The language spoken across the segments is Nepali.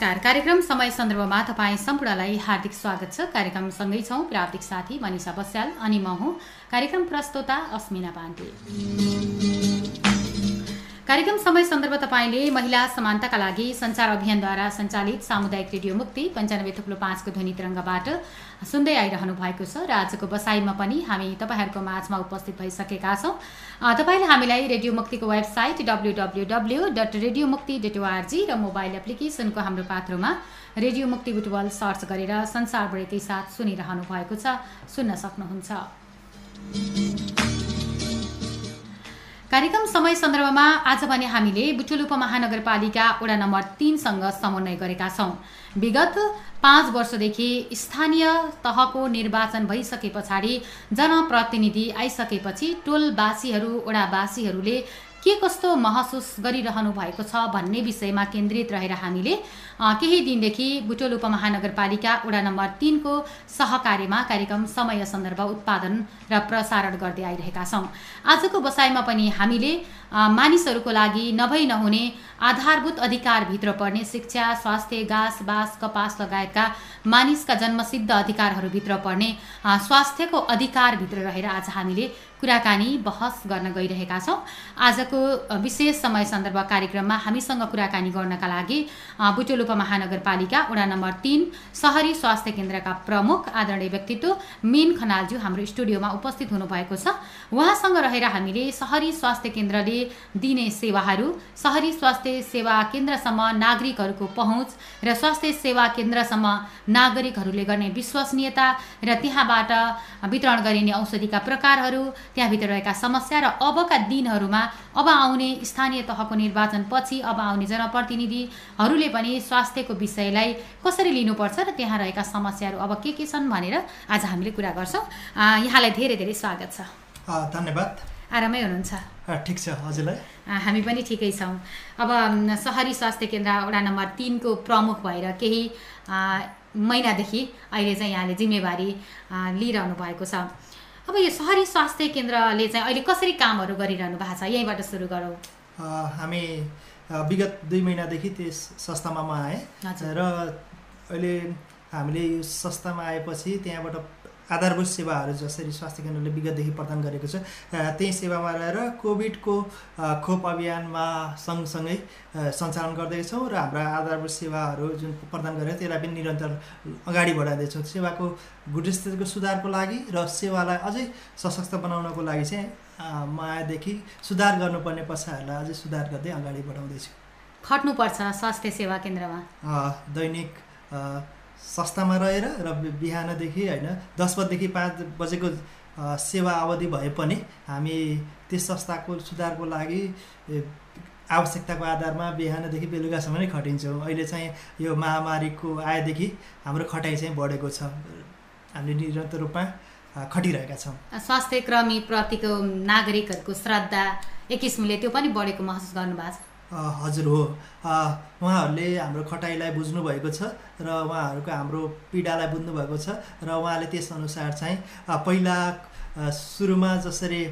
नमस्कार। कार्यक्रम समय सन्दर्भमा तपाईँ सम्पूर्णलाई हार्दिक स्वागत छ। कार्यक्रम सँगै छौँ प्राविधिक साथी मनिषा बस्याल अनि म हुँ। कार्यक्रम प्रस्तोता अस्मिना पाण्डे। कार्यक्रम समय सन्दर्भ तपाईँले महिला समानताका लागि सञ्चार अभियानद्वारा सञ्चालित सामुदायिक रेडियो मुक्ति पन्चानब्बे थुप्लो पाँचको ध्वनि तरङ्गबाट सुन्दै आइरहनु भएको छ र आजको बसाइमा पनि हामी तपाईँहरूको माझमा उपस्थित भइसकेका छौँ। तपाईँले हामीलाई रेडियो मुक्तिको website W W W dot radio Mukti dot ORG र मोबाइल एप्लिकेसनको हाम्रो पात्रोमा रेडियो मुक्ति बुटबल सर्च गरेर संसारभरिकै साथ सुनिरहनु भएको छ सुन्न सक्नुहुन्छ। कार्यक्रम समय सन्दर्भमा आज भने हामीले बुटुल उपमहानगरपालिका वडा नम्बर तिनसँग समन्वय गरेका छौँ। विगत पाँच वर्षदेखि स्थानीय तहको निर्वाचन भइसके पछाडि जनप्रतिनिधि आइसकेपछि टोलवासीहरू वडावासीहरूले के कस्तो महसुस गरिरहनु भएको छ भन्ने विषयमा केन्द्रित रहेर हामीले केही दिनदेखि बुटोल उपमहानगरपालिका वडा नम्बर तिनको सहकार्यमा कार्यक्रम समय सन्दर्भ उत्पादन र प्रसारण गर्दै आइरहेका छौँ। आजको बसाइमा पनि हामीले मानिसहरूको लागि नभई नहुने आधारभूत अधिकारभित्र पर्ने शिक्षा स्वास्थ्य घाँस बाँस कपास लगायतका मानिसका जन्मसिद्ध अधिकारहरूभित्र पर्ने स्वास्थ्यको अधिकारभित्र रहेर आज हामीले कुराकानी बहस गर्न गइरहेका छौँ। आजको विशेष समय सन्दर्भ कार्यक्रममा हामीसँग कुराकानी गर्नका लागि बुटोल उपमहानगरपालिका वडा नम्बर तिन सहरी स्वास्थ्य केन्द्रका प्रमुख आदरणीय व्यक्तित्व मिन खनालज्यू हाम्रो स्टुडियोमा उपस्थित हुनुभएको छ। उहाँसँग रहेर हामीले सहरी स्वास्थ्य केन्द्रले दिने सेवाहरू सहरी स्वास्थ्य सेवा केन्द्रसम्म नागरिकहरूको पहुँच र स्वास्थ्य सेवा केन्द्रसम्म नागरिकहरूले गर्ने विश्वसनीयता र त्यहाँबाट वितरण गरिने औषधिका प्रकारहरू त्यहाँभित्र रहेका समस्या र अबका दिनहरूमा अब आउने स्थानीय तहको निर्वाचनपछि अब आउने जनप्रतिनिधिहरूले पनि स्वास्थ्यको विषयलाई कसरी लिनुपर्छ र त्यहाँ रहेका समस्याहरू अब के के छन् भनेर आज हामीले कुरा गर्छौँ। यहाँलाई धेरै धेरै स्वागत छ। धन्यवाद। आरामै हुनुहुन्छ? ठिक छ हजुरलाई? हामी पनि ठिकै छौँ। अब सहरी स्वास्थ्य केन्द्र वडा नम्बर तिनको प्रमुख भएर केही महिनादेखि अहिले चाहिँ यहाँले जिम्मेवारी लिइरहनु भएको छ। अब यो सहरी स्वास्थ्य केन्द्रले चाहिँ अहिले कसरी कामहरू गरिरहनु भएको छ? यहीँबाट सुरु गरौँ। हामी विगत दुई महिनादेखि त्यस संस्थामा म आएँ। र अहिले हामीले यो संस्थामा आएपछि त्यहाँबाट आधारभूत सेवाहरू जसरी स्वास्थ्य केन्द्रले विगतदेखि प्रदान गरेको छ। त्यही सेवामा रहेर कोभिडको खोप अभियानमा सँगसँगै सञ्चालन गर्दैछौँ र हाम्रा आधारभूत सेवाहरू जुन प्रदान गरेर त्यसलाई पनि निरन्तर अगाडि बढाउँदैछौँ सेवाको गुणस्तरको सुधारको लागि र सेवालाई अझै सशक्त बनाउनको लागि चाहिँ मायादेखि सुधार गर्नुपर्ने पक्षहरूलाई अझै सुधार गर्दै अगाडि बढाउँदैछु। खट्नुपर्छ स्वास्थ्य सेवा केन्द्रमा। दैनिक संस्थामा रहेर र बिहानदेखि होइन दस बजीदेखि पाँच बजेको सेवा अवधि भए पनि हामी त्यस संस्थाको सुधारको लागि आवश्यकताको आधारमा बिहानदेखि बेलुकासम्म नै खटिन्छौँ। अहिले चाहिँ यो महामारीको आएदेखि हाम्रो खटाइ चाहिँ बढेको छ। हामीले निरन्तर रूपमा खटिरहेका छौँ। स्वास्थ्य प्रतिको नागरिकहरूको श्रद्धा एक किसिमले त्यो पनि बढेको महसुस गर्नुभएको छ। हजुर हो। उहाँहरूले हाम्रो खटाइलाई बुझ्नुभएको छ र उहाँहरूको हाम्रो पीडालाई बुझ्नुभएको छ र उहाँले त्यसअनुसार चाहिँ पहिला सुरुमा जसरी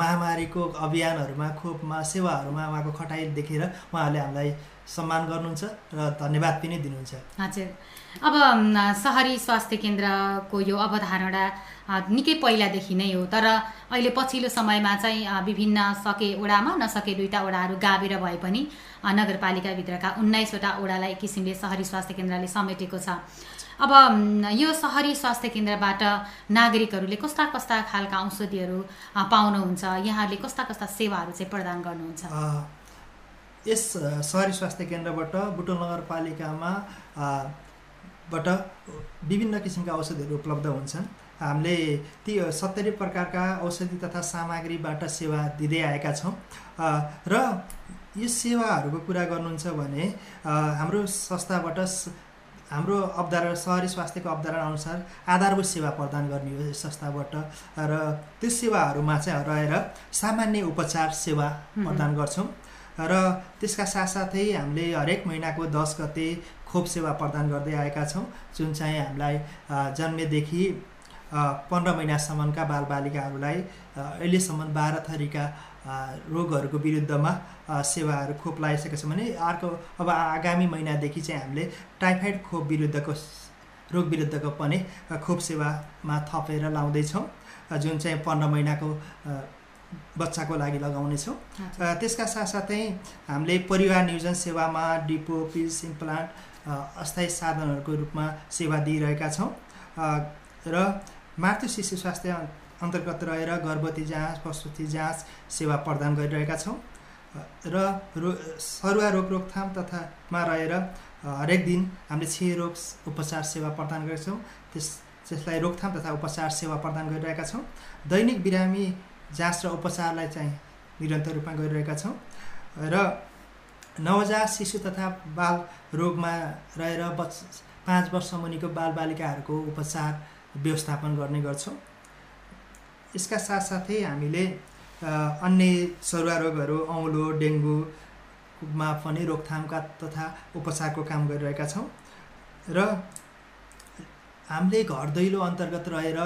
महामारीको अभियानहरूमा खोपमा सेवाहरूमा उहाँको खटाइ देखेर उहाँहरूले हामीलाई सम्मान गर्नुहुन्छ र धन्यवाद पनि दिनुहुन्छ। हजुर। अब सहरी स्वास्थ्य केन्द्रको यो अवधारणा निकै पहिलादेखि नै हो तर अहिले पछिल्लो समयमा चाहिँ विभिन्न सके ओडामा नसके दुईवटा ओडाहरू गाबेर भए पनि नगरपालिकाभित्रका उन्नाइसवटा ओडालाई किसिमले सहरी स्वास्थ्य केन्द्रले समेटेको छ। अब यो सहरी स्वास्थ्य केन्द्रबाट नागरिकहरूले कस्ता कस्ता खालका औषधिहरू पाउनुहुन्छ? यहाँहरूले कस्ता कस्ता सेवाहरू चाहिँ प्रदान गर्नुहुन्छ? यस सहरी स्वास्थ्य केन्द्रबाट बुटोल नगरपालिकामा बाट विभिन्न किसिमका औषधिहरू उपलब्ध हुन्छन्। हामीले ती सत्तरी प्रकारका औषधि तथा सामग्रीबाट सेवा दिँदै आएका छौँ। र यो सेवाहरूको कुरा गर्नुहुन्छ भने हाम्रो संस्थाबाट हाम्रो अवधारणा सहरी स्वास्थ्यको अवधारणा अनुसार आधारभूत सेवा प्रदान गर्ने हो यस संस्थाबाट र त्यो सेवाहरूमा चाहिँ रहेर सामान्य उपचार सेवा प्रदान गर्छौँ। र त्यसका साथसाथै हामीले हरेक महिनाको दस गते खोप सेवा प्रदान गर्दै आएका छौँ जुन चाहिँ हामीलाई जन्मेदेखि पन्ध्र महिनासम्मका बालबालिकाहरूलाई अहिलेसम्म बाह्र थरीका रोगहरूको विरुद्धमा सेवाहरू खोप लगाइसकेका छौँ भने अर्को अब आगामी महिनादेखि चाहिँ हामीले टाइफाइड खोप विरुद्धको रोग विरुद्धको पनि खोप सेवामा थपेर लाउँदैछौँ। जुन चाहिँ पन्ध्र महिनाको बच्चाको लागि लगाउनेछौँ। त्यसका साथसाथै हामीले परिवार नियोजन सेवामा डिपो पिस इम्प्लान्ट अस्थायी साधनहरूको रूपमा सेवा दिइरहेका छौँ। र मातृ शिशु स्वास्थ्य अन्तर्गत रहेर गर्भवती जाँच प्रसुति जाँच सेवा प्रदान गरिरहेका छौँ। र रो सरुवा रोग रोकथाम तथामा रहेर हरेक दिन हामीले क्षय रोग उपचार सेवा प्रदान गरेका छौँ त्यस त्यसलाई रोकथाम तथा उपचार सेवा प्रदान गरिरहेका छौँ। दैनिक बिरामी जाँच र उपचारलाई चाहिँ निरन्तर रूपमा गरिरहेका छौँ र नवजात शिशु तथा बाल रोगमा रहेर बच पाँच वर्ष मुनिको बालबालिकाहरूको उपचार व्यवस्थापन गर्ने गर्छौँ। यसका साथसाथै हामीले अन्य सरुवा रोगहरू औलो डेङ्गुमा पनि रोकथामका तथा उपचारको काम गरिरहेका छौँ। र हामीले घर दैलो अन्तर्गत रहेर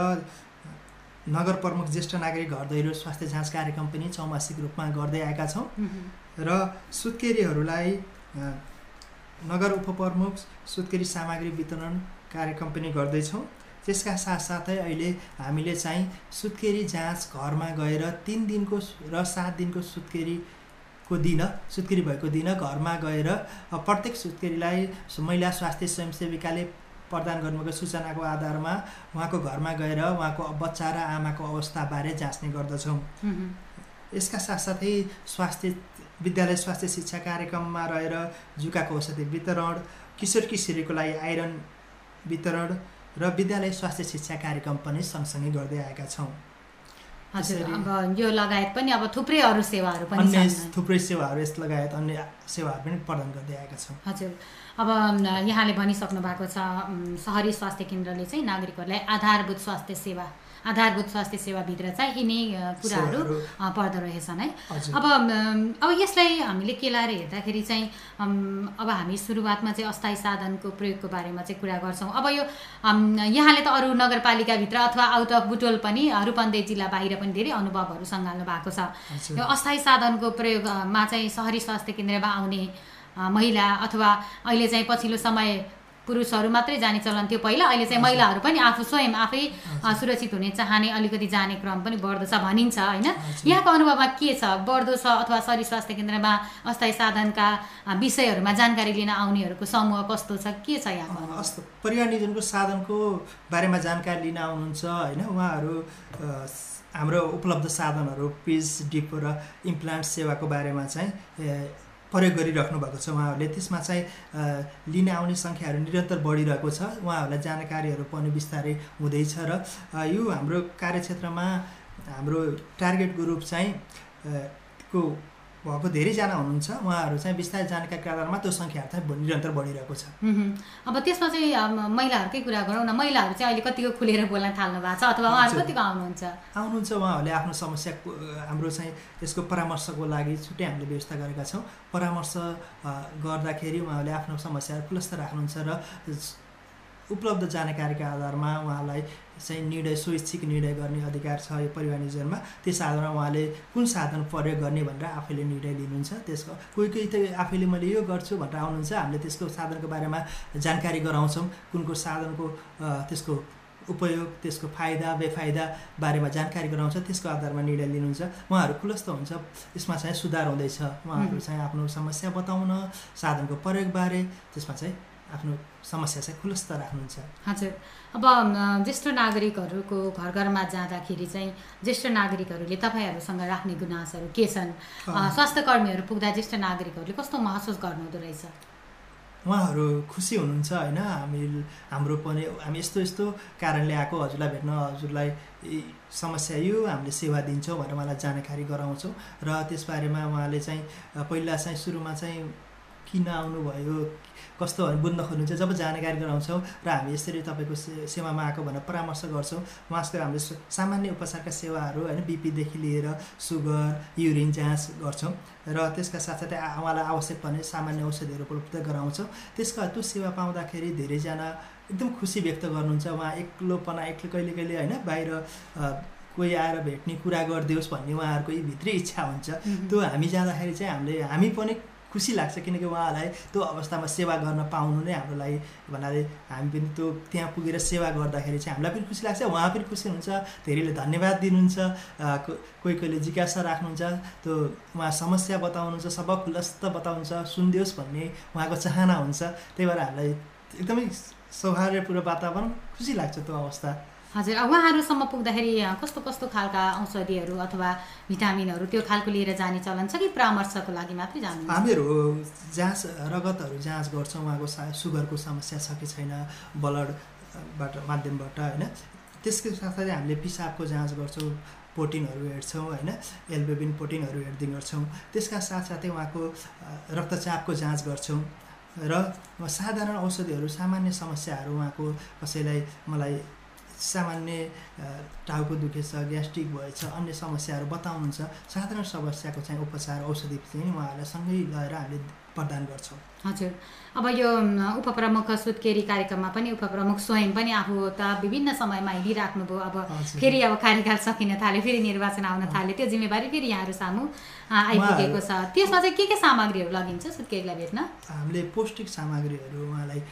नगर प्रमुख ज्येष्ठ नागरिक घर दैलो स्वास्थ्य जाँच कार्यक्रम पनि चौमासिक रूपमा गर्दै आएका छौँ। र सुत्केरीहरूलाई नगर उपप्रमुख सुत्केरी सामग्री वितरण कार्यक्रम पनि गर्दैछौँ। त्यसका साथसाथै अहिले हामीले चाहिँ सुत्केरी जाँच घरमा गएर तिन दिनको र सात दिनको सुत्केरीको दिन सुत्केरी भएको दिन घरमा गएर प्रत्येक सुत्केरीलाई महिला स्वास्थ्य स्वयंसेविकाले प्रदान गर्नुभएको सूचनाको आधारमा उहाँको घरमा गएर उहाँको बच्चा र आमाको अवस्थाबारे जाँच्ने गर्दछौँ। यसका साथसाथै स्वास्थ्य विद्यालय स्वास्थ्य शिक्षा कार्यक्रममा रहेर जुकाको औषधि वितरण किशोर किशोरीको लागि आइरन वितरण र विद्यालय स्वास्थ्य शिक्षा कार्यक्रम पनि सँगसँगै गर्दै आएका छौँ। हजुर अब यो लगायत पनि अब थुप्रै अरू सेवाहरू पनि अन्य थुप्रै सेवाहरू यस लगायत अन्य सेवाहरू पनि प्रदान गर्दै आएका छौँ हजुर। अब यहाँले भनिसक्नु भएको छ सहरी स्वास्थ्य केन्द्रले चाहिँ नागरिकहरूलाई आधारभूत स्वास्थ्य सेवा आधारभूत स्वास्थ्य सेवाभित्र चाहिँ यिनी कुराहरू पर्दो रहेछन् है। अब अब यसलाई हामीले के लाएर हेर्दाखेरि चाहिँ अब हामी सुरुवातमा चाहिँ अस्थायी साधनको प्रयोगको बारेमा चाहिँ कुरा गर्छौँ। अब यो यहाँले त अरू नगरपालिकाभित्र अथवा आउट अफ बुटोल पनि रूपन्देही जिल्ला बाहिर पनि धेरै अनुभवहरू सङ्घाल्नु भएको छ। यो अस्थायी साधनको प्रयोगमा चाहिँ सहरी स्वास्थ्य केन्द्रमा आउने महिला अथवा अहिले चाहिँ पछिल्लो समय पुरुषहरू मात्रै जाने चलन थियो पहिला अहिले चाहिँ महिलाहरू पनि आफू स्वयं आफै सुरक्षित हुने चाहने अलिकति जाने क्रम पनि बढ्दो छ भनिन्छ होइन? यहाँको अनुभवमा के छ? बढ्दो छ अथवा शरीर स्वास्थ्य केन्द्रमा अस्थायी साधनका विषयहरूमा जानकारी लिन आउनेहरूको समूह कस्तो छ? के छ यहाँको परिवार नियोजनको साधनको बारेमा जानकारी लिन आउनुहुन्छ होइन? उहाँहरू हाम्रो उपलब्ध साधनहरू पिज डिपो र इम्प्लान्ट सेवाको बारेमा चाहिँ प्रयोग गरिराख्नु भएको छ उहाँहरूले। त्यसमा चाहिँ लिन आउने सङ्ख्याहरू निरन्तर बढिरहेको छ। उहाँहरूलाई जानकारीहरू पनि बिस्तारै हुँदैछ र यो हाम्रो कार्यक्षेत्रमा हाम्रो टार्गेट ग्रुप चाहिँ को भएको धेरैजना हुनुहुन्छ उहाँहरू चाहिँ बिस्तारै जानकारीको आधारमा त्यो सङ्ख्याहरू चाहिँ निरन्तर बढिरहेको छ। अब त्यसमा चाहिँ महिलाहरूकै कुरा गरौँ न। महिलाहरू चाहिँ अहिले कतिको खुलेर बोल्न थाल्नु भएको छ अथवा उहाँहरू कतिको आउनुहुन्छ? आउनुहुन्छ उहाँहरूले आफ्नो समस्या हाम्रो चाहिँ यसको परामर्शको लागि छुट्टै हामीले व्यवस्था गरेका छौँ। परामर्श गर्दाखेरि उहाँहरूले आफ्नो समस्याहरू खुलस्त राख्नुहुन्छ र उपलब्ध जानकारीका आधारमा उहाँलाई चाहिँ निर्णय स्वैच्छिक निर्णय गर्ने अधिकार छ यो परिवार नियोजनमा त्यस आधारमा उहाँले कुन साधन प्रयोग गर्ने भनेर आफैले निर्णय लिनुहुन्छ। त्यसको कोही कोही त आफैले मैले यो गर्छु भनेर आउनुहुन्छ। हामीले त्यसको साधनको बारेमा जानकारी गराउँछौँ। कुन कुन साधनको त्यसको उपयोग त्यसको फाइदा बेफाइदा बारेमा जानकारी गराउँछ। त्यसको आधारमा निर्णय लिनुहुन्छ। उहाँहरू खुलस्त हुन्छ। यसमा चाहिँ सुधार हुँदैछ। उहाँहरू चाहिँ आफ्नो समस्या बताउन साधनको प्रयोगबारे त्यसमा चाहिँ आफ्नो समस्या चाहिँ खुलस्त राख्नुहुन्छ। हजुर। अब ज्येष्ठ नागरिकहरूको घर घरमा जाँदाखेरि चाहिँ ज्येष्ठ नागरिकहरूले तपाईँहरूसँग राख्ने गुनासोहरू के छन्? स्वास्थ्य कर्मीहरू पुग्दा ज्येष्ठ नागरिकहरूले कस्तो महसुस गर्नुहुँदो रहेछ? उहाँहरू खुसी हुनुहुन्छ होइन? हामी हाम्रो पनि हामी यस्तो यस्तो कारणले आएको हजुरलाई भेट्न हजुरलाई समस्या यो हामीले सेवा दिन्छौँ भनेर उहाँलाई जानकारी गराउँछौँ। र त्यसबारेमा उहाँले चाहिँ पहिला चाहिँ सुरुमा चाहिँ किन आउनुभयो? कस्तो बुझ्न खोज्नुहुन्छ जब जानकारी गराउँछौँ र हामी यसरी तपाईँको से सेवामा आएको भनेर परामर्श गर्छौँ उहाँसित हामीले सामान्य उपचारका सेवाहरू होइन बिपीदेखि लिएर सुगर युरिन जाँच गर्छौँ र त्यसका साथसाथै उहाँलाई आवश्यक पर्ने सामान्य औषधिहरू उपलब्ध गराउँछौँ त्यसका त्यो सेवा पाउँदाखेरि धेरैजना एकदम खुसी व्यक्त गर्नुहुन्छ उहाँ एक्लोपना एक्लो कहिले कहिले होइन बाहिर कोही आएर भेट्ने कुरा गरिदियोस् भन्ने उहाँहरूको भित्री इच्छा हुन्छ। त्यो हामी जाँदाखेरि चाहिँ हामीले हामी पनि खुसी लाग्छ किनकि उहाँलाई त्यो अवस्थामा सेवा गर्न पाउनु नै हाम्रो लागि भन्नाले हामी पनि त्यो त्यहाँ पुगेर सेवा गर्दाखेरि चाहिँ हामीलाई पनि खुसी लाग्छ उहाँ पनि खुसी हुनुहुन्छ धेरैले धन्यवाद दिनुहुन्छ कोही कोहीले जिज्ञासा राख्नुहुन्छ त्यो उहाँ समस्या बताउनुहुन्छ सबक खुलस्त बताउनुहुन्छ सुनिदियोस् भन्ने उहाँको चाहना हुन्छ त्यही भएर हामीलाई एकदमै सौहार्दपूर्ण वातावरण खुसी लाग्छ त्यो अवस्था। हजुर उहाँहरूसम्म पुग्दाखेरि कस्तो कस्तो खालका औषधिहरू अथवा भिटामिनहरू त्यो खालको लिएर जाने चलन छ कि परामर्शको लागि मात्रै जानु? हामीहरू जाँच रगतहरू जाँच गर्छौँ उहाँको सा सुगरको समस्या छ कि छैन ब्लडबाट माध्यमबाट होइन? त्यसको साथसाथै हामीले पिसाबको जाँच गर्छौँ प्रोटिनहरू हेर्छौँ होइन? एल्बेबिन प्रोटिनहरू हेर्दै गर्छौँ। त्यसका साथसाथै उहाँको रक्तचापको जाँच गर्छौँ। र साधारण औषधिहरू सामान्य समस्याहरू उहाँको कसैलाई मलाई सामान्य टाउको दुखेछ ग्यास्ट्रिक भएछ अन्य समस्याहरू बताउनुहुन्छ साधारण समस्याको चाहिँ उपचार औषधि चाहिँ उहाँहरूलाई सँगै गएर हामीले प्रदान गर्छौँ। हजुर। अब यो उपप्रमुख सुत्केरी कार्यक्रममा पनि उपप्रमुख स्वयं पनि आफू त विभिन्न समयमा हिँडिराख्नुभयो अब। फेरि अब कार्यकाल सकिन थाल्यो फेरि निर्वाचन आउन थाल्यो त्यो जिम्मेवारी फेरि यहाँहरू सामु आइपुगेको छ। त्यसमा चाहिँ के के सामग्रीहरू लगिन्छ सुत्केरीलाई भेट्न? हामीले पौष्टिक सामग्रीहरू उहाँलाई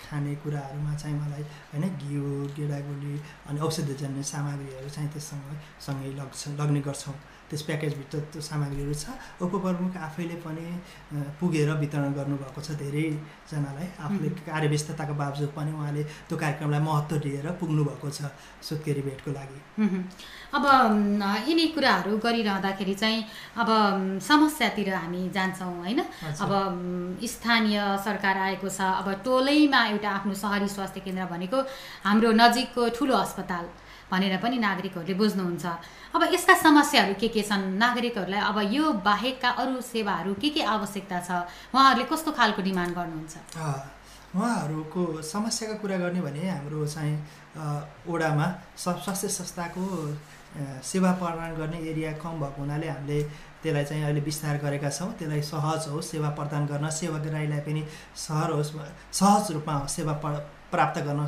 अ, खाने कुराहरूमा चाहिँ मलाई होइन घिउ गेडागुली अनि औषधिजन्य सामग्रीहरू चाहिँ त्यससँग सँगै लग्छ लग्ने गर्छौँ। त्यस प्याकेजभित्र त्यो सामग्रीहरू छ। उपप्रमुख आफैले पनि पुगेर वितरण गर्नुभएको छ धेरैजनालाई। आफूले कार्यव्यस्तताको बावजुद पनि उहाँले त्यो कार्यक्रमलाई महत्त्व दिएर पुग्नु भएको छ सुत्केरी भेटको लागि। अब यिनी कुराहरू गरिरहँदाखेरि चाहिँ अब समस्यातिर हामी जान्छौँ होइन। अब स्थानीय सरकार आएको छ। अब टोलैमा एउटा आफ्नो सहरी स्वास्थ्य केन्द्र भनेको हाम्रो नजिकको ठुलो अस्पताल। भनेर पनि नागरिकहरूले बुझ्नुहुन्छ। अब यसका समस्याहरू के के छन्? नागरिकहरूलाई अब यो बाहेकका अरू सेवाहरू के के आवश्यकता छ? उहाँहरूले कस्तो खालको डिमान्ड गर्नुहुन्छ? उहाँहरूको समस्याको कुरा गर्ने भने हाम्रो चाहिँ ओडामा स्वास्थ्य संस्थाको सेवा प्रदान गर्ने एरिया कम भएको हुनाले हामीले त्यसलाई चाहिँ अहिले विस्तार गरेका छौँ। त्यसलाई सहज होस् सेवा प्रदान गर्न सेवाग्राहीलाई पनि सहर होस् सहज रूपमा सेवा प्र- प्राप्त गर्न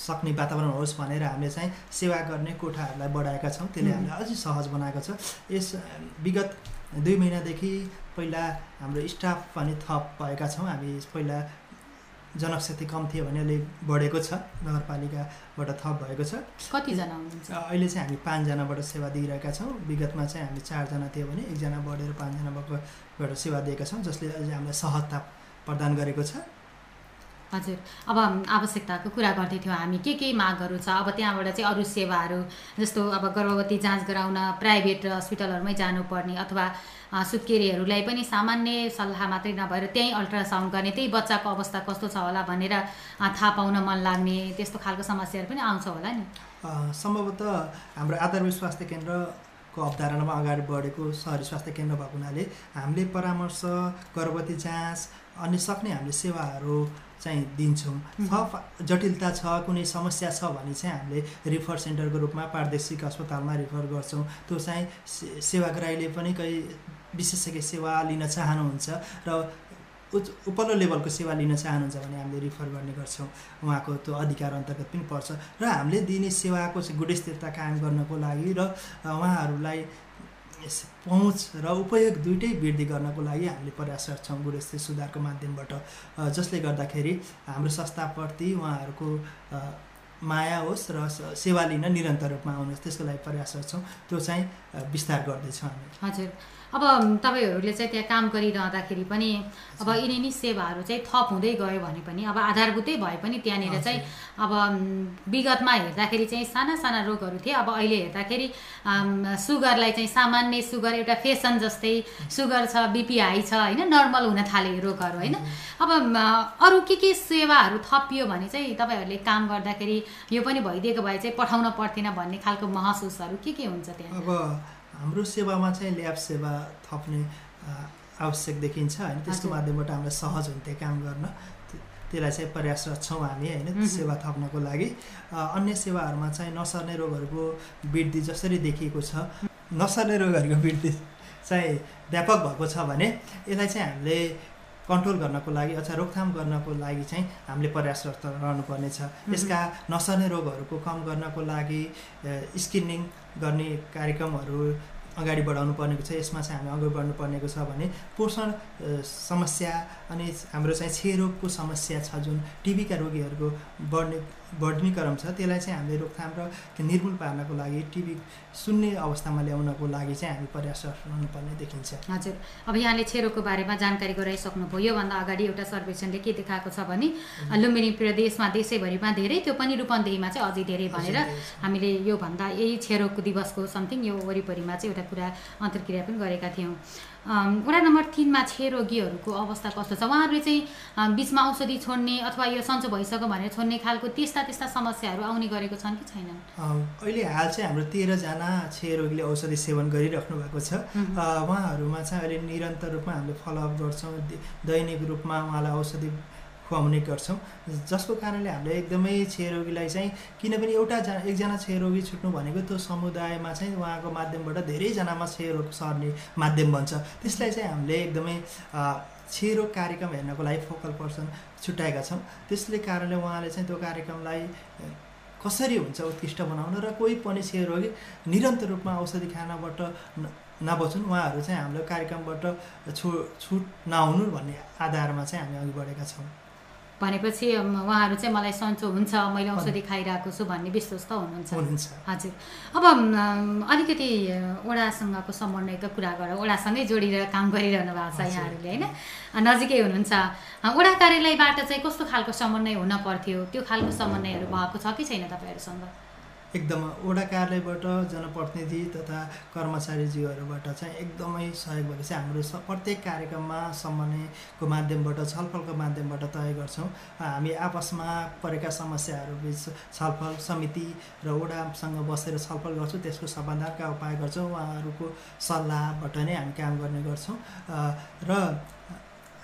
सक्ने वातावरण होस् भनेर हामीले चाहिँ सेवा गर्ने कोठाहरूलाई बढाएका छौँ। त्यसले। हामीलाई अझै सहज बनाएको छ। यस विगत दुई महिनादेखि पहिला हाम्रो स्टाफ पनि थप भएका छौँ। हामी पहिला जनशक्ति कम थियो भने अहिले बढेको छ। नगरपालिकाबाट थप भएको छ। कतिजना हुनुहुन्छ? अहिले चाहिँ हामी पाँचजनाबाट सेवा दिइरहेका छौँ। विगतमा चाहिँ हामी चारजना थियो भने एकजना बढेर पाँचजना भएकोबाट सेवा दिएका छौँ जसले अझै हामीलाई सहजता प्रदान गरेको छ। हजुर। अब आवश्यकताको कुरा गर्दै थियौँ हामी। के के मागहरू छ? अब त्यहाँबाट चाहिँ अरू सेवाहरू जस्तो अब गर्भवती जाँच गराउन प्राइभेट हस्पिटलहरूमै जानुपर्ने अथवा सुत्केरीहरूलाई पनि सामान्य सल्लाह मात्रै नभएर त्यहीँ अल्ट्रासाउन्ड गर्ने त्यही बच्चाको अवस्था कस्तो छ होला भनेर थाहा पाउन मन लाग्ने त्यस्तो खालको समस्याहरू पनि आउँछ होला नि। सम्भवतः हाम्रो आधारभूत स्वास्थ्य केन्द्रको अवधारणामा अगाडि बढेको सहरी स्वास्थ्य केन्द्र भएको हुनाले हामीले परामर्श गर्भवती जाँच अन्य सक्ने हामीले सेवाहरू चाहिँ दिन्छौँ। थप जटिलता छ कुनै समस्या छ भने चाहिँ हामीले रिफर सेन्टरको रूपमा प्रादेशिक अस्पतालमा रिफर गर्छौँ। त्यो चाहिँ सेवाग्राहीले पनि कोही विशेषज्ञ सेवा लिन चाहनुहुन्छ र उच्च उपल्लो लेभलको सेवा लिन चाहनुहुन्छ भने हामीले रिफर गर्ने गर्छौँ। उहाँको त्यो अधिकार अन्तर्गत पनि पर्छ। र हामीले दिने सेवाको चाहिँ गुणस्तरता कायम गर्नको लागि र उहाँहरूलाई यस पहुँच र उपयोग दुइटै वृद्धि गर्नको लागि हामीले प्रयासरत छौँ गुणस्तर सुधारको माध्यमबाट। जसले गर्दाखेरि हाम्रो संस्थाप्रति उहाँहरूको माया होस् र सेवा लिन निरन्तर रूपमा आउनुहोस् त्यसको लागि प्रयासरत छौँ त्यो चाहिँ विस्तार गर्दैछौँ हामी। हजुर। अब तपाईँहरूले चाहिँ त्यहाँ काम गरिरहँदाखेरि पनि अब यिनी सेवाहरू चाहिँ थप हुँदै गयो भने पनि अब आधारभूतै भए पनि त्यहाँनिर चाहिँ अब विगतमा हेर्दाखेरि चाहिँ साना साना रोगहरू थिए। अब अहिले हेर्दाखेरि सुगरलाई चाहिँ सामान्य सुगर एउटा फेसन जस्तै सुगर छ बिपी हाई छ होइन नर्मल हुन थाले रोगहरू होइन। अब अरू के के सेवाहरू थपियो भने चाहिँ तपाईँहरूले काम गर्दाखेरि यो पनि भइदिएको भए चाहिँ पठाउन पर्थेन भन्ने खालको महसुसहरू के के हुन्छ त्यहाँ? अब हाम्रो सेवामा चाहिँ ल्याब सेवा थप्ने आवश्यक देखिन्छ होइन। त्यसको। माध्यमबाट हामीलाई सहज हुन्थ्यो काम गर्न। त्य- त्यसलाई चाहिँ प्रयासरत छौँ हामी होइन। सेवा थप्नको लागि। अन्य सेवाहरूमा चाहिँ नसर्ने रोगहरूको वृद्धि जसरी देखिएको छ नसर्ने रोगहरूको वृद्धि चाहिँ व्यापक भएको छ भने यसलाई चाहिँ हामीले कन्ट्रोल गर्नको लागि अथवा रोकथाम गर्नको लागि चाहिँ हामीले प्रयासरत रहनुपर्नेछ। यसका नसर्ने रोगहरूको कम गर्नको लागि स्क्रिनिङ गर्ने कार्यक्रमहरू अगाडि बढाउनु पर्नेको छ यसमा चाहिँ हामी अगाडि बढ्नु पर्नेको छ भने पोषण समस्या अनि हाम्रो चाहिँ क्षयरोगको समस्या छ जुन टिबीका रोगीहरूको बढ्ने बढ्ने क्रम छ त्यसलाई चाहिँ हामीले रोकथाम र निर्मूल पार्नको लागि टिबी सुन्ने अवस्थामा ल्याउनको लागि चाहिँ हामी प्रयास रहनुपर्ने देखिन्छ। हजुर। अब यहाँले छेरोको बारेमा जानकारी गराइसक्नुभयो योभन्दा अगाडि एउटा सर्वेक्षणले के देखाएको छ भने लुम्बिनी प्रदेशमा देशैभरिमा धेरै त्यो पनि रूपन्देहीमा चाहिँ अझै धेरै भनेर हामीले योभन्दा यही छेरोको दिवसको समथिङ यो वरिपरिमा चाहिँ एउटा कुरा अन्तर्क्रिया पनि गरेका थियौँ। वडा नम्बर तिनमा क्षयरोगीहरूको अवस्था कस्तो छ? उहाँहरूले चाहिँ बिचमा औषधि छोड्ने अथवा यो सन्चो भइसक्यो भनेर छोड्ने खालको त्यस्ता त्यस्ता समस्याहरू आउने गरेको छन् कि छैनन्? अहिले हाल चाहिँ हाम्रो तेह्रजना क्षयरोगीले औषधि सेवन गरिराख्नु भएको छ। उहाँहरूमा चाहिँ अहिले निरन्तर रूपमा हामीले फलोअप गर्छौँ। दैनिक रूपमा उहाँलाई औषधि खुवाउने गर्छौँ। जसको कारणले हामीले एकदमै क्षयरोगीलाई चाहिँ किनभने एउटा जना एकजना क्षयरोगी छुट्नु भनेको त्यो समुदायमा चाहिँ उहाँको माध्यमबाट धेरैजनामा क्षयरोग सर्ने माध्यम बन्छ। त्यसलाई चाहिँ हामीले एकदमै क्षयरोग कार्यक्रम हेर्नको लागि फोकल पर्सन छुट्याएका छौँ। त्यसले कारणले उहाँले चाहिँ त्यो कार्यक्रमलाई कसरी हुन्छ उत्कृष्ट बनाउन र कोही पनि क्षयरोगी निरन्तर रूपमा औषधि खानाबाट नबचुन् उहाँहरू चाहिँ हाम्रो कार्यक्रमबाट छु छुट नआउनु भन्ने आधारमा चाहिँ हामी अघि बढेका छौँ। भनेपछि उहाँहरू चाहिँ मलाई सन्चो हुन्छ मैले औषधि खाइरहेको छु भन्ने विश्वस्त हुनुहुन्छ। हजुर। अब अलिकति ओडासँगको समन्वयको कुरा गरेर ओडासँगै जोडिएर काम गरिरहनु भएको छ यहाँहरूले होइन? नजिकै हुनुहुन्छ। ओडा कार्यालयबाट चाहिँ कस्तो खालको समन्वय हुन पर्थ्यो? त्यो खालको समन्वयहरू भएको छ कि छैन तपाईँहरूसँग? एकदम वडा कार्यालयबाट जनप्रतिनिधि तथा कर्मचारीज्यूहरूबाट चाहिँ एकदमै सहयोग चाहिँ हाम्रो प्रत्येक कार्यक्रममा समन्वयको माध्यमबाट छलफलको माध्यमबाट तय गर्छौँ। हामी आपसमा परेका समस्याहरू बिच छलफल समिति र वडासँग बसेर छलफल गर्छौँ त्यसको समाधानका उपाय गर्छौँ। उहाँहरूको सल्लाहबाट नै हामी काम गर्ने गर्छौँ। र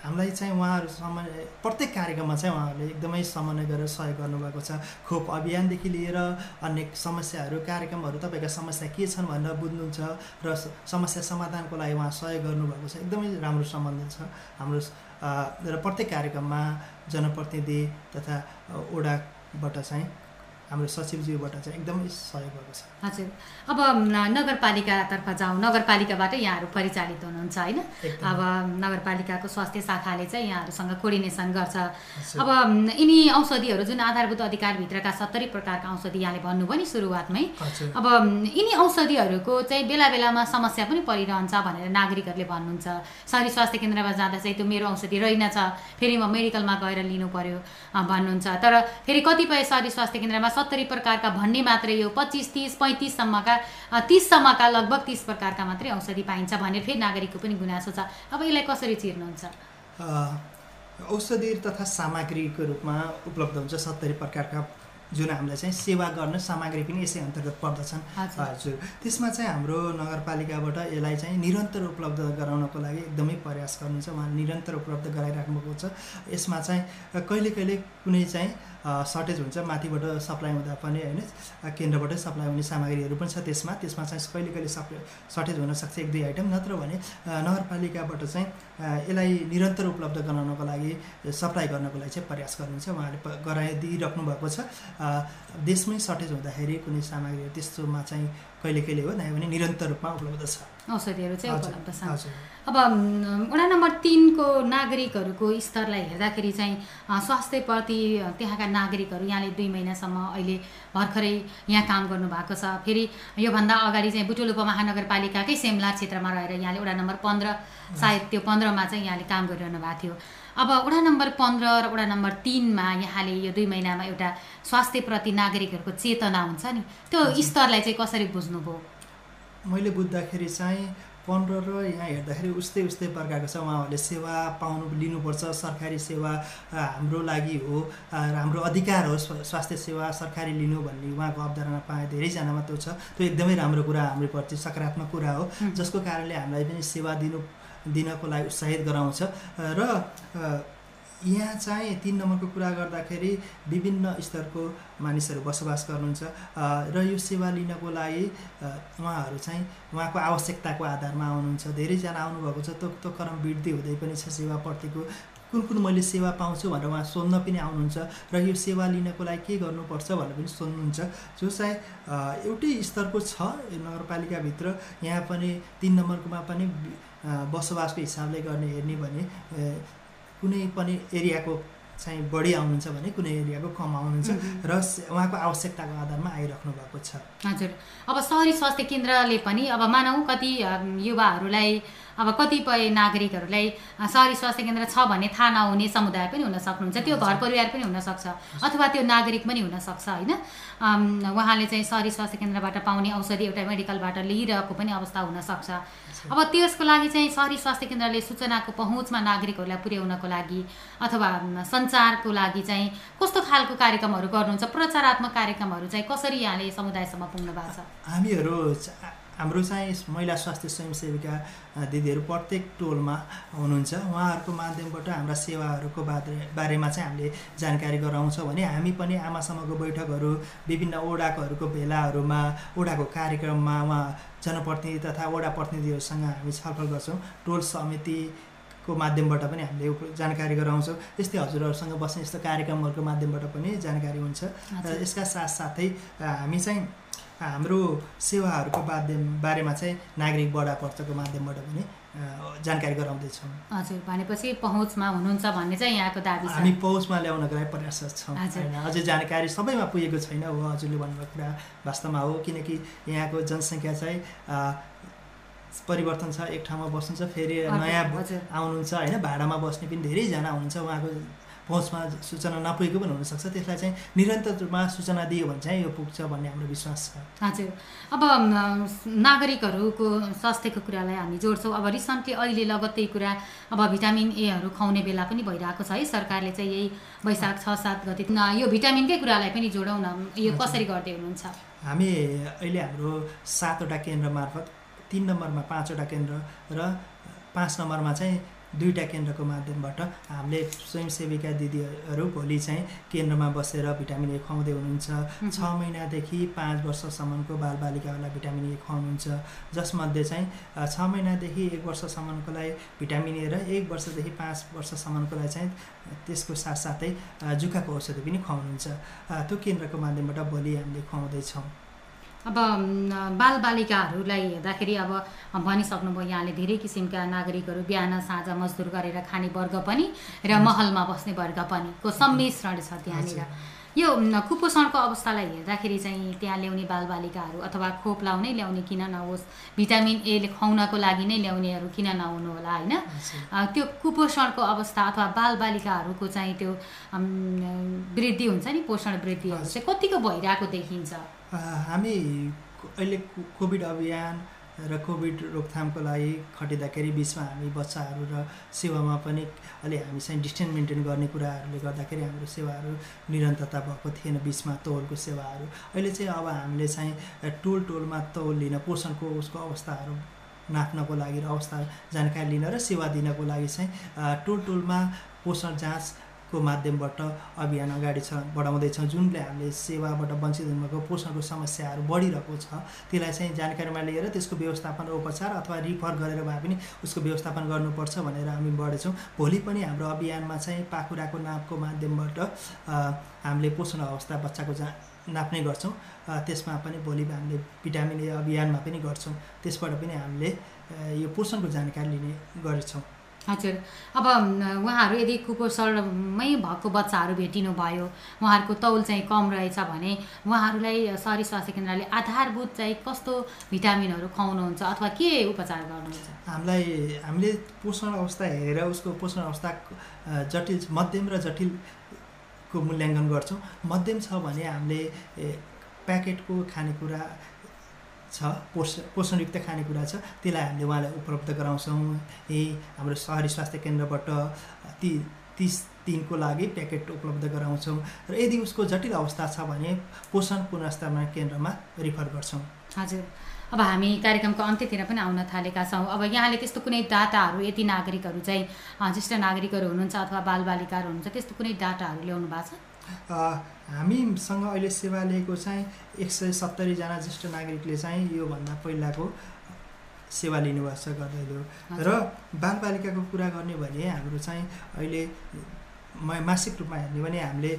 हामीलाई चाहिँ उहाँहरू समन्वय प्रत्येक कार्यक्रममा चाहिँ उहाँहरूले एकदमै समन्वय गरेर सहयोग गर्नुभएको छ। खोप अभियानदेखि लिएर अन्य समस्याहरू कार्यक्रमहरू तपाईँका समस्या के छन् भनेर बुझ्नुहुन्छ र समस्या समाधानको लागि उहाँ सहयोग गर्नुभएको छ। एकदमै राम्रो सम्बन्ध छ। हाम्रो र प्रत्येक कार्यक्रममा जनप्रतिनिधि तथा ओडाबाट चाहिँ हाम्रो सचिवज्यूबाट चाहिँ एकदमै सहयोग भएको छ। हजुर। अब नगरपालिकातर्फ जाउँ। नगरपालिकाबाट यहाँहरू परिचालित हुनुहुन्छ होइन? अब नगरपालिकाको स्वास्थ्य शाखाले चाहिँ यहाँहरूसँग कोर्डिनेसन गर्छ। अब यिनी औषधिहरू जुन आधारभूत अधिकारभित्रका सत्तरी प्रकारका औषधि यहाँले भन्नुभयो नि सुरुवातमै। अब यिनी औषधिहरूको चाहिँ बेला बेलामा समस्या पनि परिरहन्छ भनेर नागरिकहरूले भन्नुहुन्छ। सहरी स्वास्थ्य केन्द्रमा जाँदा चाहिँ त्यो मेरो औषधि रहेनछ फेरि म मेडिकलमा गएर लिनु पर्यो भन्नुहुन्छ। तर फेरि कतिपय सहरी स्वास्थ्य केन्द्रमा सत्तरी प्रकारका भन्ने मात्रै यो पच्चिस तिस पैँतिससम्मका तिससम्मका लगभग तिस प्रकारका मात्रै औषधि पाइन्छ भनेर फेरि नागरिकको पनि गुनासो छ। अब यसलाई कसरी चिर्नुहुन्छ? औषधि तथा सामग्रीको रूपमा उपलब्ध हुन्छ सत्तरी प्रकारका जुन हामीलाई चाहिँ सेवा गर्ने सामग्री पनि यसै अन्तर्गत पर्दछन्। हजुर। त्यसमा चाहिँ हाम्रो नगरपालिकाबाट यसलाई चाहिँ निरन्तर उपलब्ध गराउनको लागि एकदमै प्रयास गर्नुहुन्छ। उहाँले निरन्तर उपलब्ध गराइराख्नु भएको छ। यसमा चाहिँ कहिले कहिले कुनै चाहिँ सर्टेज हुन्छ माथिबाट सप्लाई हुँदा पनि होइन केन्द्रबाटै सप्लाई हुने सामग्रीहरू पनि छ त्यसमा। त्यसमा चाहिँ कहिले कहिले सप्लाई सर्टेज हुनसक्छ एक दुई आइटम नत्र भने नगरपालिकाबाट चाहिँ यसलाई निरन्तर उपलब्ध गराउनको लागि सप्लाई गर्नको लागि चाहिँ प्रयास गर्नुहुन्छ उहाँले गराइदिइराख्नु भएको छ। देशमै सर्टेज हुँदाखेरि कुनै सामग्रीहरू त्यस्तोमा चाहिँ कहिले कहिले हो नयाँ भने निरन्तर रूपमा उपलब्ध छ औषधिहरू चाहिँ उपलब्ध छ अब वडा नम्बर तिनको नागरिकहरूको स्तरलाई हेर्दाखेरि चाहिँ स्वास्थ्यप्रति त्यहाँका नागरिकहरू यहाँले दुई महिनासम्म अहिले भर्खरै यहाँ काम गर्नुभएको छ। फेरि योभन्दा अगाडि चाहिँ बुटुल उपमहानगरपालिकाकै सेमला क्षेत्रमा रहेर यहाँले वडा नम्बर पन्ध्र सायद त्यो पन्ध्रमा चाहिँ यहाँले काम गरिरहनु भएको थियो। अब वडा नम्बर पन्ध्र र वडा नम्बर तिनमा यहाँले यो दुई महिनामा एउटा स्वास्थ्यप्रति नागरिकहरूको चेतना हुन्छ नि। त्यो स्तरलाई चाहिँ कसरी बुझ्नुभयो? मैले बुझ्दाखेरि चाहिँ पन्ध्र र यहाँ हेर्दाखेरि उस्तै उस्तै प्रकारको छ। उहाँहरूले सेवा पाउनु लिनुपर्छ। सरकारी सेवा हाम्रो लागि हो। हाम्रो अधिकार हो। स्वास्थ्य सेवा सरकारी लिनु भन्ने उहाँको अवधारणा पाए धेरैजनामा त्यो छ। त्यो एकदमै राम्रो कुरा हाम्रो प्रति सकारात्मक कुरा हो। जसको कारणले हामीलाई पनि सेवा दिनु दिनको लागि उत्साहित गराउँछ। र यहाँ चाहिँ तिन नम्बरको कुरा गर्दाखेरि विभिन्न स्तरको मानिसहरू बसोबास गर्नुहुन्छ। र यो सेवा लिनको लागि उहाँहरू चाहिँ उहाँको आवश्यकताको आधारमा आउनुहुन्छ। धेरैजना आउनुभएको छ त्यो त्यो क्रम वृद्धि हुँदै पनि छ सेवाप्रतिको कुन कुन मैले सेवा पाउँछु भनेर उहाँ सोध्न पनि आउनुहुन्छ। र यो सेवा लिनको लागि के गर्नुपर्छ भनेर पनि सोध्नुहुन्छ। जो चाहिँ एउटै स्तरको छ नगरपालिकाभित्र यहाँ पनि तिन नम्बरकोमा पनि बसोबासको हिसाबले गर्ने हेर्ने भने कुनै पनि एरियाको चाहिँ बढी आउनुहुन्छ भने कुनै एरियाको कम आउनुहुन्छ। र उहाँको आवश्यकताको आधारमा आइराख्नु भएको छ हजुर अब सहरी स्वास्थ्य केन्द्रले पनि अब मानौँ कति युवाहरूलाई अब कतिपय नागरिकहरूलाई सहरी स्वास्थ्य केन्द्र छ भन्ने थाहा नहुने समुदाय पनि हुन सक्नुहुन्छ त्यो घर परिवार पनि हुनसक्छ अथवा त्यो नागरिक पनि हुनसक्छ होइन? उहाँले चाहिँ सहरी स्वास्थ्य केन्द्रबाट पाउने औषधि एउटा मेडिकलबाट लिइरहेको पनि अवस्था हुनसक्छ। अब त्यसको लागि चाहिँ सहरी स्वास्थ्य केन्द्रले सूचनाको पहुँचमा नागरिकहरूलाई पुर्याउनको लागि अथवा सञ्चारको लागि चाहिँ कस्तो खालको कार्यक्रमहरू गर्नुहुन्छ प्रचारात्मक कार्यक्रमहरू चाहिँ कसरी यहाँले समुदायसम्म पुग्नु भएको छ? हामीहरू हाम्रो चाहिँ महिला स्वास्थ्य स्वयंसेविका दिदीहरू प्रत्येक टोलमा हुनुहुन्छ। उहाँहरूको माध्यमबाट हाम्रा सेवाहरूको बारे बारेमा चाहिँ हामीले जानकारी गराउँछौँ भने हामी पनि आमासम्मको बैठकहरू विभिन्न ओडाकोहरूको भेलाहरूमा ओडाको कार्यक्रममा उहाँ जनप्रतिनिधि तथा ओडा प्रतिनिधिहरूसँग हामी छलफल गर्छौँ। टोल समितिको माध्यमबाट पनि हामीले जानकारी गराउँछौँ। यस्तै हजुरहरूसँग बस्ने यस्तो कार्यक्रमहरूको माध्यमबाट पनि जानकारी हुन्छ। र। यसका साथसाथै हामी चाहिँ हाम्रो सेवाहरूको माध्यम बारेमा चाहिँ नागरिक बडा पर्चाको माध्यमबाट पनि जानकारी गराउँदैछौँ हजुर भनेपछि पहुँचमा हुनुहुन्छ भन्ने चाहिँ यहाँको दाबी हामी पहुँचमा ल्याउनको लागि प्रयासरत छौँ। होइन अझै जानकारी सबैमा पुगेको छैन हो हजुरले भन्नुभएको कुरा वास्तवमा हो किनकि यहाँको जनसङ्ख्या चाहिँ परिवर्तन छ एक ठाउँमा बस्नुहुन्छ फेरि नयाँ। आउनुहुन्छ होइन भाडामा बस्ने पनि धेरैजना हुनुहुन्छ उहाँको पहुँचमा सूचना नपुगेको पनि हुनसक्छ। त्यसलाई चाहिँ निरन्तर रूपमा सूचना दियो भने चाहिँ यो पुग्छ भन्ने हाम्रो विश्वास छ। हजुर। अब नागरिकहरूको स्वास्थ्यको कुरालाई हामी जोड्छौँ। अब रिसेन्टली अहिले लगत्तै कुरा अब भिटामिन एहरू खुवाउने बेला पनि भइरहेको छ है। सरकारले चाहिँ यही वैशाख छ सात गते न, यो भिटामिनकै कुरालाई पनि जोडौँ न। यो। कसरी गर्दै हुनुहुन्छ? हामी अहिले हाम्रो सातवटा केन्द्र मार्फत तिन नम्बरमा पाँचवटा केन्द्र र पाँच नम्बरमा चाहिँ दुईवटा केन्द्रको माध्यमबाट हामीले स्वयंसेविका दिदीहरू भोलि चाहिँ केन्द्रमा बसेर भिटामिन ए खुवाउँदै हुनुहुन्छ। छ महिनादेखि पाँच वर्षसम्मको बालबालिकाहरूलाई भिटामिन ए खुवाउनुहुन्छ। जसमध्ये चाहिँ छ महिनादेखि एक वर्षसम्मकोलाई भिटामिन ए र एक वर्षदेखि पाँच वर्षसम्मकोलाई चाहिँ त्यसको साथसाथै जुकाको औषधि पनि खुवाउनुहुन्छ। त्यो केन्द्रको माध्यमबाट भोलि हामीले खुवाउँदैछौँ। अब बालबालिकाहरूलाई हेर्दाखेरि अब भनिसक्नुभयो यहाँले धेरै किसिमका नागरिकहरू बिहान साँझ मजदुर गरेर खाने वर्ग पनि र महलमा बस्ने वर्ग पनि को सम्मिश्रण छ त्यहाँनिर। यो कुपोषणको अवस्थालाई हेर्दाखेरि चाहिँ त्यहाँ ल्याउने बालबालिकाहरू अथवा खोप लाउनै ल्याउने किन नहोस् भिटामिन ए खुवाउनको लागि नै ल्याउनेहरू किन नहुनु होला होइन? त्यो कुपोषणको अवस्था अथवा बालबालिकाहरूको चाहिँ त्यो वृद्धि हुन्छ नि पोषण वृद्धिहरू चाहिँ कतिको भइरहेको देखिन्छ? हामी अहिले कोभिड अभियान र कोभिड रोकथामको लागि खटिँदाखेरि बिचमा हामी बच्चाहरू र सेवामा पनि अलि हामी चाहिँ डिस्टेन्स मेन्टेन गर्ने कुराहरूले गर्दाखेरि हाम्रो सेवाहरू निरन्तरता भएको थिएन बिचमा तौलको सेवाहरू। अहिले चाहिँ अब हामीले चाहिँ टोल टोलमा तौल लिन पोषणको उसको अवस्थाहरू नाप्नको लागि र अवस्था जानकारी लिन र सेवा दिनको लागि चाहिँ टोल टोलमा पोषण जाँचको माध्यमबाट अभियान अगाडि छ बढाउँदैछौँ जुनले हामीले सेवाबाट वञ्चित हुनुभएको पोषणको समस्याहरू बढिरहेको छ त्यसलाई चाहिँ जानकारीमा लिएर त्यसको व्यवस्थापन उपचार अथवा रिफर गरेर भए पनि उसको व्यवस्थापन गर्नुपर्छ भनेर हामी बढेछौँ भोलि पनि हाम्रो अभियानमा चाहिँ पाखुराको नापको माध्यमबाट हामीले पोषण अवस्था बच्चाको जा नाप्ने गर्छौँ। त्यसमा पनि भोलि हामीले भिटामिन ए अभियानमा पनि गर्छौँ। त्यसबाट पनि हामीले यो पोषणको जानकारी लिने गरेछौँ। हजुर। अब उहाँहरू यदि कुपोषणमै भएको बच्चाहरू भेटिनु भयो उहाँहरूको तौल चाहिँ कम रहेछ भने उहाँहरूलाई सहरी स्वास्थ्य केन्द्रले आधारभूत चाहिँ कस्तो भिटामिनहरू खुवाउनुहुन्छ अथवा के उपचार गर्नुहुन्छ? हामीलाई हामीले पोषण अवस्था हेरेर उसको पोषण अवस्था जटिल मध्यम र जटिलको मूल्याङ्कन गर्छौँ। मध्यम छ भने हामीले प्याकेटको खानेकुरा छ पोष पोषणयुक्त खानेकुरा छ त्यसलाई हामीले उहाँलाई उपलब्ध गराउँछौँ। यही हाम्रो सहरी स्वास्थ्य केन्द्रबाट ती तिस दिनको लागि प्याकेट उपलब्ध गराउँछौँ र यदि उसको जटिल अवस्था छ भने पोषण पुनर्स्थापना केन्द्रमा रिफर गर्छौँ। हजुर। अब हामी कार्यक्रमको अन्त्यतिर पनि आउन थालेका छौँ। अब यहाँले त्यस्तो कुनै डाटाहरू यति नागरिकहरू चाहिँ ज्येष्ठ नागरिकहरू हुनुहुन्छ अथवा बालबालिकाहरू हुनुहुन्छ त्यस्तो कुनै डाटाहरू ल्याउनु भएको छ? हामीसँग अहिले सेवा लिएको चाहिँ एक सय सत्तरीजना ज्येष्ठ नागरिकले चाहिँ योभन्दा पहिलाको सेवा लिनुभएको छ गर्दैलो। र बालबालिकाको कुरा गर्ने भने हाम्रो चाहिँ अहिले मासिक रूपमा हेर्ने भने हामीले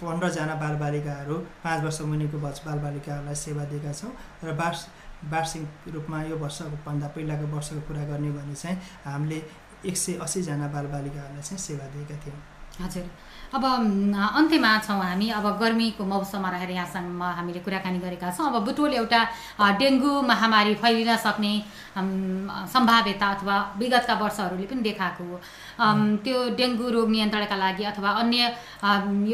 पन्ध्रजना बालबालिकाहरू पाँच वर्ष मुनिको बच बालबालिकाहरूलाई सेवा दिएका छौँ र वार्ष वार्षिक रूपमा यो वर्षको भन्दा पहिलाको वर्षको कुरा गर्ने भने चाहिँ हामीले एक सय असीजना बालबालिकाहरूलाई चाहिँ सेवा दिएका थियौँ। हजुर। अब अन्त्यमा छौँ हामी। अब गर्मीको मौसममा रहेर यहाँसँग हामीले कुराकानी गरेका छौँ। अब बुटोल एउटा डेङ्गु महामारी फैलिन सक्ने सम्भाव्यता अथवा विगतका वर्षहरूले पनि देखाएको हो। त्यो डेङ्गु रोग नियन्त्रणका लागि अथवा अन्य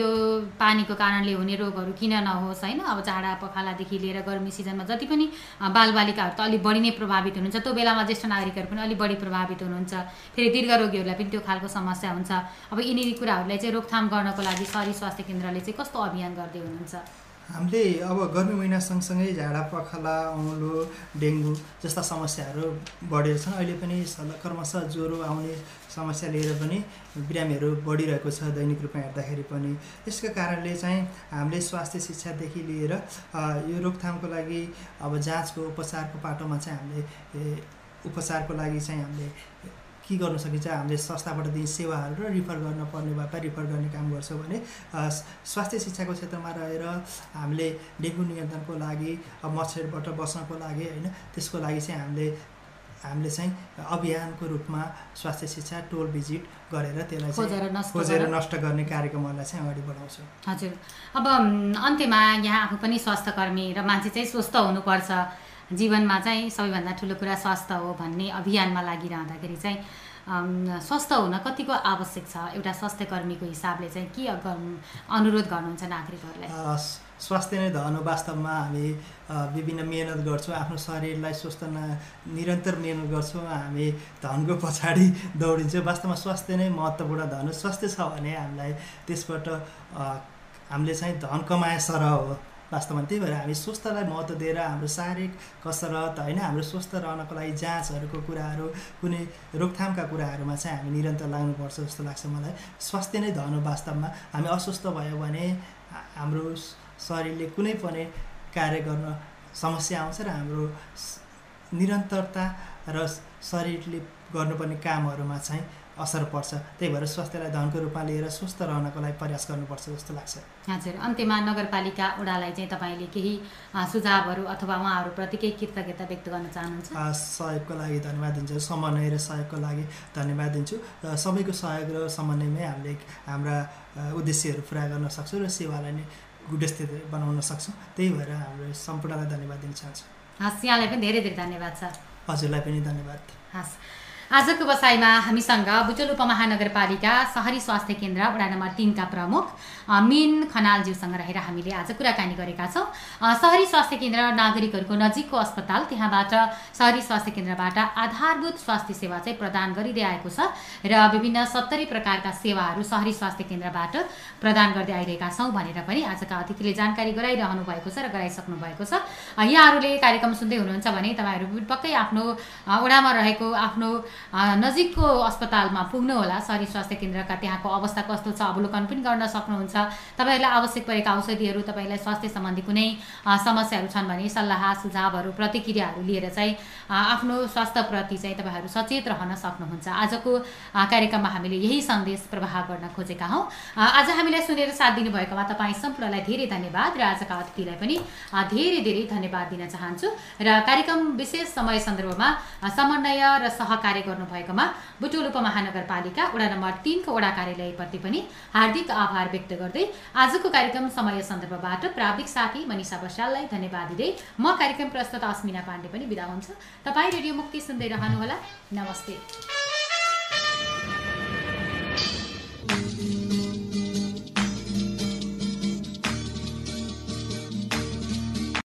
यो पानीको कारणले हुने रोगहरू किन नहोस् होइन? अब जाडा पखालादेखि लिएर गर्मी सिजनमा जति पनि बालबालिकाहरू त अलिक बढी नै प्रभावित हुनुहुन्छ। त्यो बेलामा ज्येष्ठ नागरिकहरू पनि अलिक बढी प्रभावित हुनुहुन्छ। फेरि दीर्घ रोगीहरूलाई पनि त्यो खालको समस्या हुन्छ। अब यिनीहरू कुराहरूलाई चाहिँ रोकथाम गर्नको लागि सहरी स्वास्थ्य केन्द्रले चाहिँ कस्तो अभियान गर्दै हुनुहुन्छ? हामीले अब गर्मी महिना सँगसँगै झाडा पखाला औलो डेङ्गु जस्ता समस्याहरू बढेर छन्। अहिले पनि क्रमशः ज्वरो आउने समस्या लिएर पनि बिरामीहरू बढिरहेको छ दैनिक रूपमा हेर्दाखेरि पनि। यसको कारणले चाहिँ हामीले स्वास्थ्य शिक्षादेखि लिएर यो रोकथामको लागि अब जाँचको उपचारको पाटोमा चाहिँ हामीले उपचारको लागि चाहिँ हामीले के गर्न सकिन्छ हामीले संस्थाबाट दिने सेवाहरू र रिफर गर्न पर्ने भए पनि रिफर गर्ने काम गर्छौँ भने स्वास्थ्य शिक्षाको क्षेत्रमा रहेर हामीले डेङ्गु नियन्त्रणको लागि मच्छरबाट बस्नको लागि होइन त्यसको लागि चाहिँ हामीले हामीले चाहिँ अभियानको रूपमा स्वास्थ्य शिक्षा टोल भिजिट गरेर त्यसलाई खोजेर नष्ट गर्ने। कार्यक्रमहरूलाई चाहिँ अगाडि बढाउँछौँ। हजुर। अब अन्त्यमा यहाँ आफू पनि स्वास्थ्य कर्मी र मान्छे चाहिँ स्वस्थ हुनुपर्छ। जीवनमा चाहिँ सबैभन्दा ठुलो कुरा स्वास्थ्य हो भन्ने अभियानमा लागिरहँदाखेरि चाहिँ स्वस्थ हुन कतिको आवश्यक छ? एउटा स्वास्थ्य कर्मीको हिसाबले चाहिँ के अनुरोध गर्नुहुन्छ नागरिकहरूलाई? स्वास्थ्य नै धन हो। वास्तवमा हामी विभिन्न मेहनत गर्छौँ। आफ्नो शरीरलाई स्वस्थ न निरन्तर मेहनत गर्छौँ। हामी धनको पछाडि दौडिन्छौँ। वास्तवमा स्वास्थ्य नै महत्त्वपूर्ण धन हो। स्वास्थ्य छ भने हामीलाई त्यसबाट हामीले चाहिँ धन कमाए सरह हो। वास्तवमा त्यही भएर हामी स्वस्थलाई महत्त्व दिएर हाम्रो शारीरिक कसरत होइन हाम्रो स्वस्थ रहनको लागि जाँचहरूको कुराहरू कुनै रोकथामका कुराहरूमा चाहिँ हामी निरन्तर लाग्नुपर्छ जस्तो लाग्छ मलाई। स्वास्थ्य नै धन वास्तवमा। हामी अस्वस्थ भयो भने हाम्रो शरीरले कुनै पनि कार्य गर्न समस्या आउँछ र हाम्रो निरन्तरता र शरीरले गर्नुपर्ने कामहरूमा चाहिँ असर पर्छ। त्यही भएर स्वास्थ्यलाई धनको रूपमा लिएर स्वस्थ रहनको लागि प्रयास गर्नुपर्छ जस्तो लाग्छ। हजुर। अन्त्यमा नगरपालिका वडालाई चाहिँ तपाईँले केही सुझावहरू अथवा उहाँहरूप्रति केही कृतज्ञता व्यक्त गर्न चाहनुहुन्छ? सहयोगको लागि धन्यवाद दिन्छु। समन्वय र सहयोगको लागि धन्यवाद दिन्छु। र सबैको सहयोग र समन्वयमै हामीले हाम्रा उद्देश्यहरू पुरा गर्न सक्छौँ र सेवालाई नै गुणस्थित बनाउन सक्छौँ। त्यही भएर हाम्रो सम्पूर्णलाई धन्यवाद दिन चाहन्छु। हस् यहाँलाई पनि धेरै धेरै धन्यवाद छ हजुरलाई पनि धन्यवाद। हस्। आजको बसाइमा हामीसँग बुटोल उपमहानगरपालिका सहरी स्वास्थ्य केन्द्र वडा नम्बर तिनका प्रमुख मिन खनालज्यूसँग रहेर हामीले आज कुराकानी गरेका छौँ। सहरी स्वास्थ्य केन्द्र नागरिकहरूको नजिकको अस्पताल त्यहाँबाट सहरी स्वास्थ्य केन्द्रबाट आधारभूत स्वास्थ्य सेवा चाहिँ प्रदान गरिँदै आएको छ र विभिन्न सत्तरी प्रकारका सेवाहरू सहरी स्वास्थ्य केन्द्रबाट प्रदान गर्दै आइरहेका छौँ भनेर पनि आजका अतिथिले जानकारी गराइरहनु भएको छ र गराइसक्नु भएको छ। यहाँहरूले कार्यक्रम सुन्दै हुनुहुन्छ भने तपाईँहरू पक्कै आफ्नो अ, वडामा रहेको आफ्नो नजिकको अस्पतालमा पुग्नुहोला सहरी स्वास्थ्य केन्द्रका त्यहाँको अवस्था कस्तो छ अवलोकन पनि गर्न सक्नुहुन्छ। तपाईँहरूलाई आवश्यक परेका औषधिहरू तपाईँलाई स्वास्थ्य सम्बन्धी कुनै समस्याहरू छन् भने सल्लाह सुझावहरू प्रतिक्रियाहरू लिएर चाहिँ आफ्नो स्वास्थ्यप्रति चाहिँ तपाईँहरू सचेत रहन सक्नुहुन्छ। आजको कार्यक्रममा हामीले यही सन्देश प्रवाह गर्न खोजेका हौँ। आज हामीलाई सुनेर साथ दिनुभएकोमा तपाईँ सम्पूर्णलाई धेरै धन्यवाद र आजका अतिथिलाई पनि धेरै धेरै धन्यवाद दिन चाहन्छु। र कार्यक्रम विशेष समय सन्दर्भमा समन्वय र सहकार्य गर्नुभएकोमा बुटोल उपमहानगरपालिका वडा नम्बर तिनको वडा कार्यालयप्रति पनि हार्दिक आभार व्यक्त गर्दै आजको कार्यक्रम समय सन्दर्भबाट प्राविधिक साथी मनिषा बस्याललाई धन्यवाद दिँदै म कार्यक्रम प्रस्तुत अस्मिना पाण्डे पनि बिदा हुन्छु। तपाईँ रेडियो मुक्ति सुन्दै रहनुहोला। नमस्ते।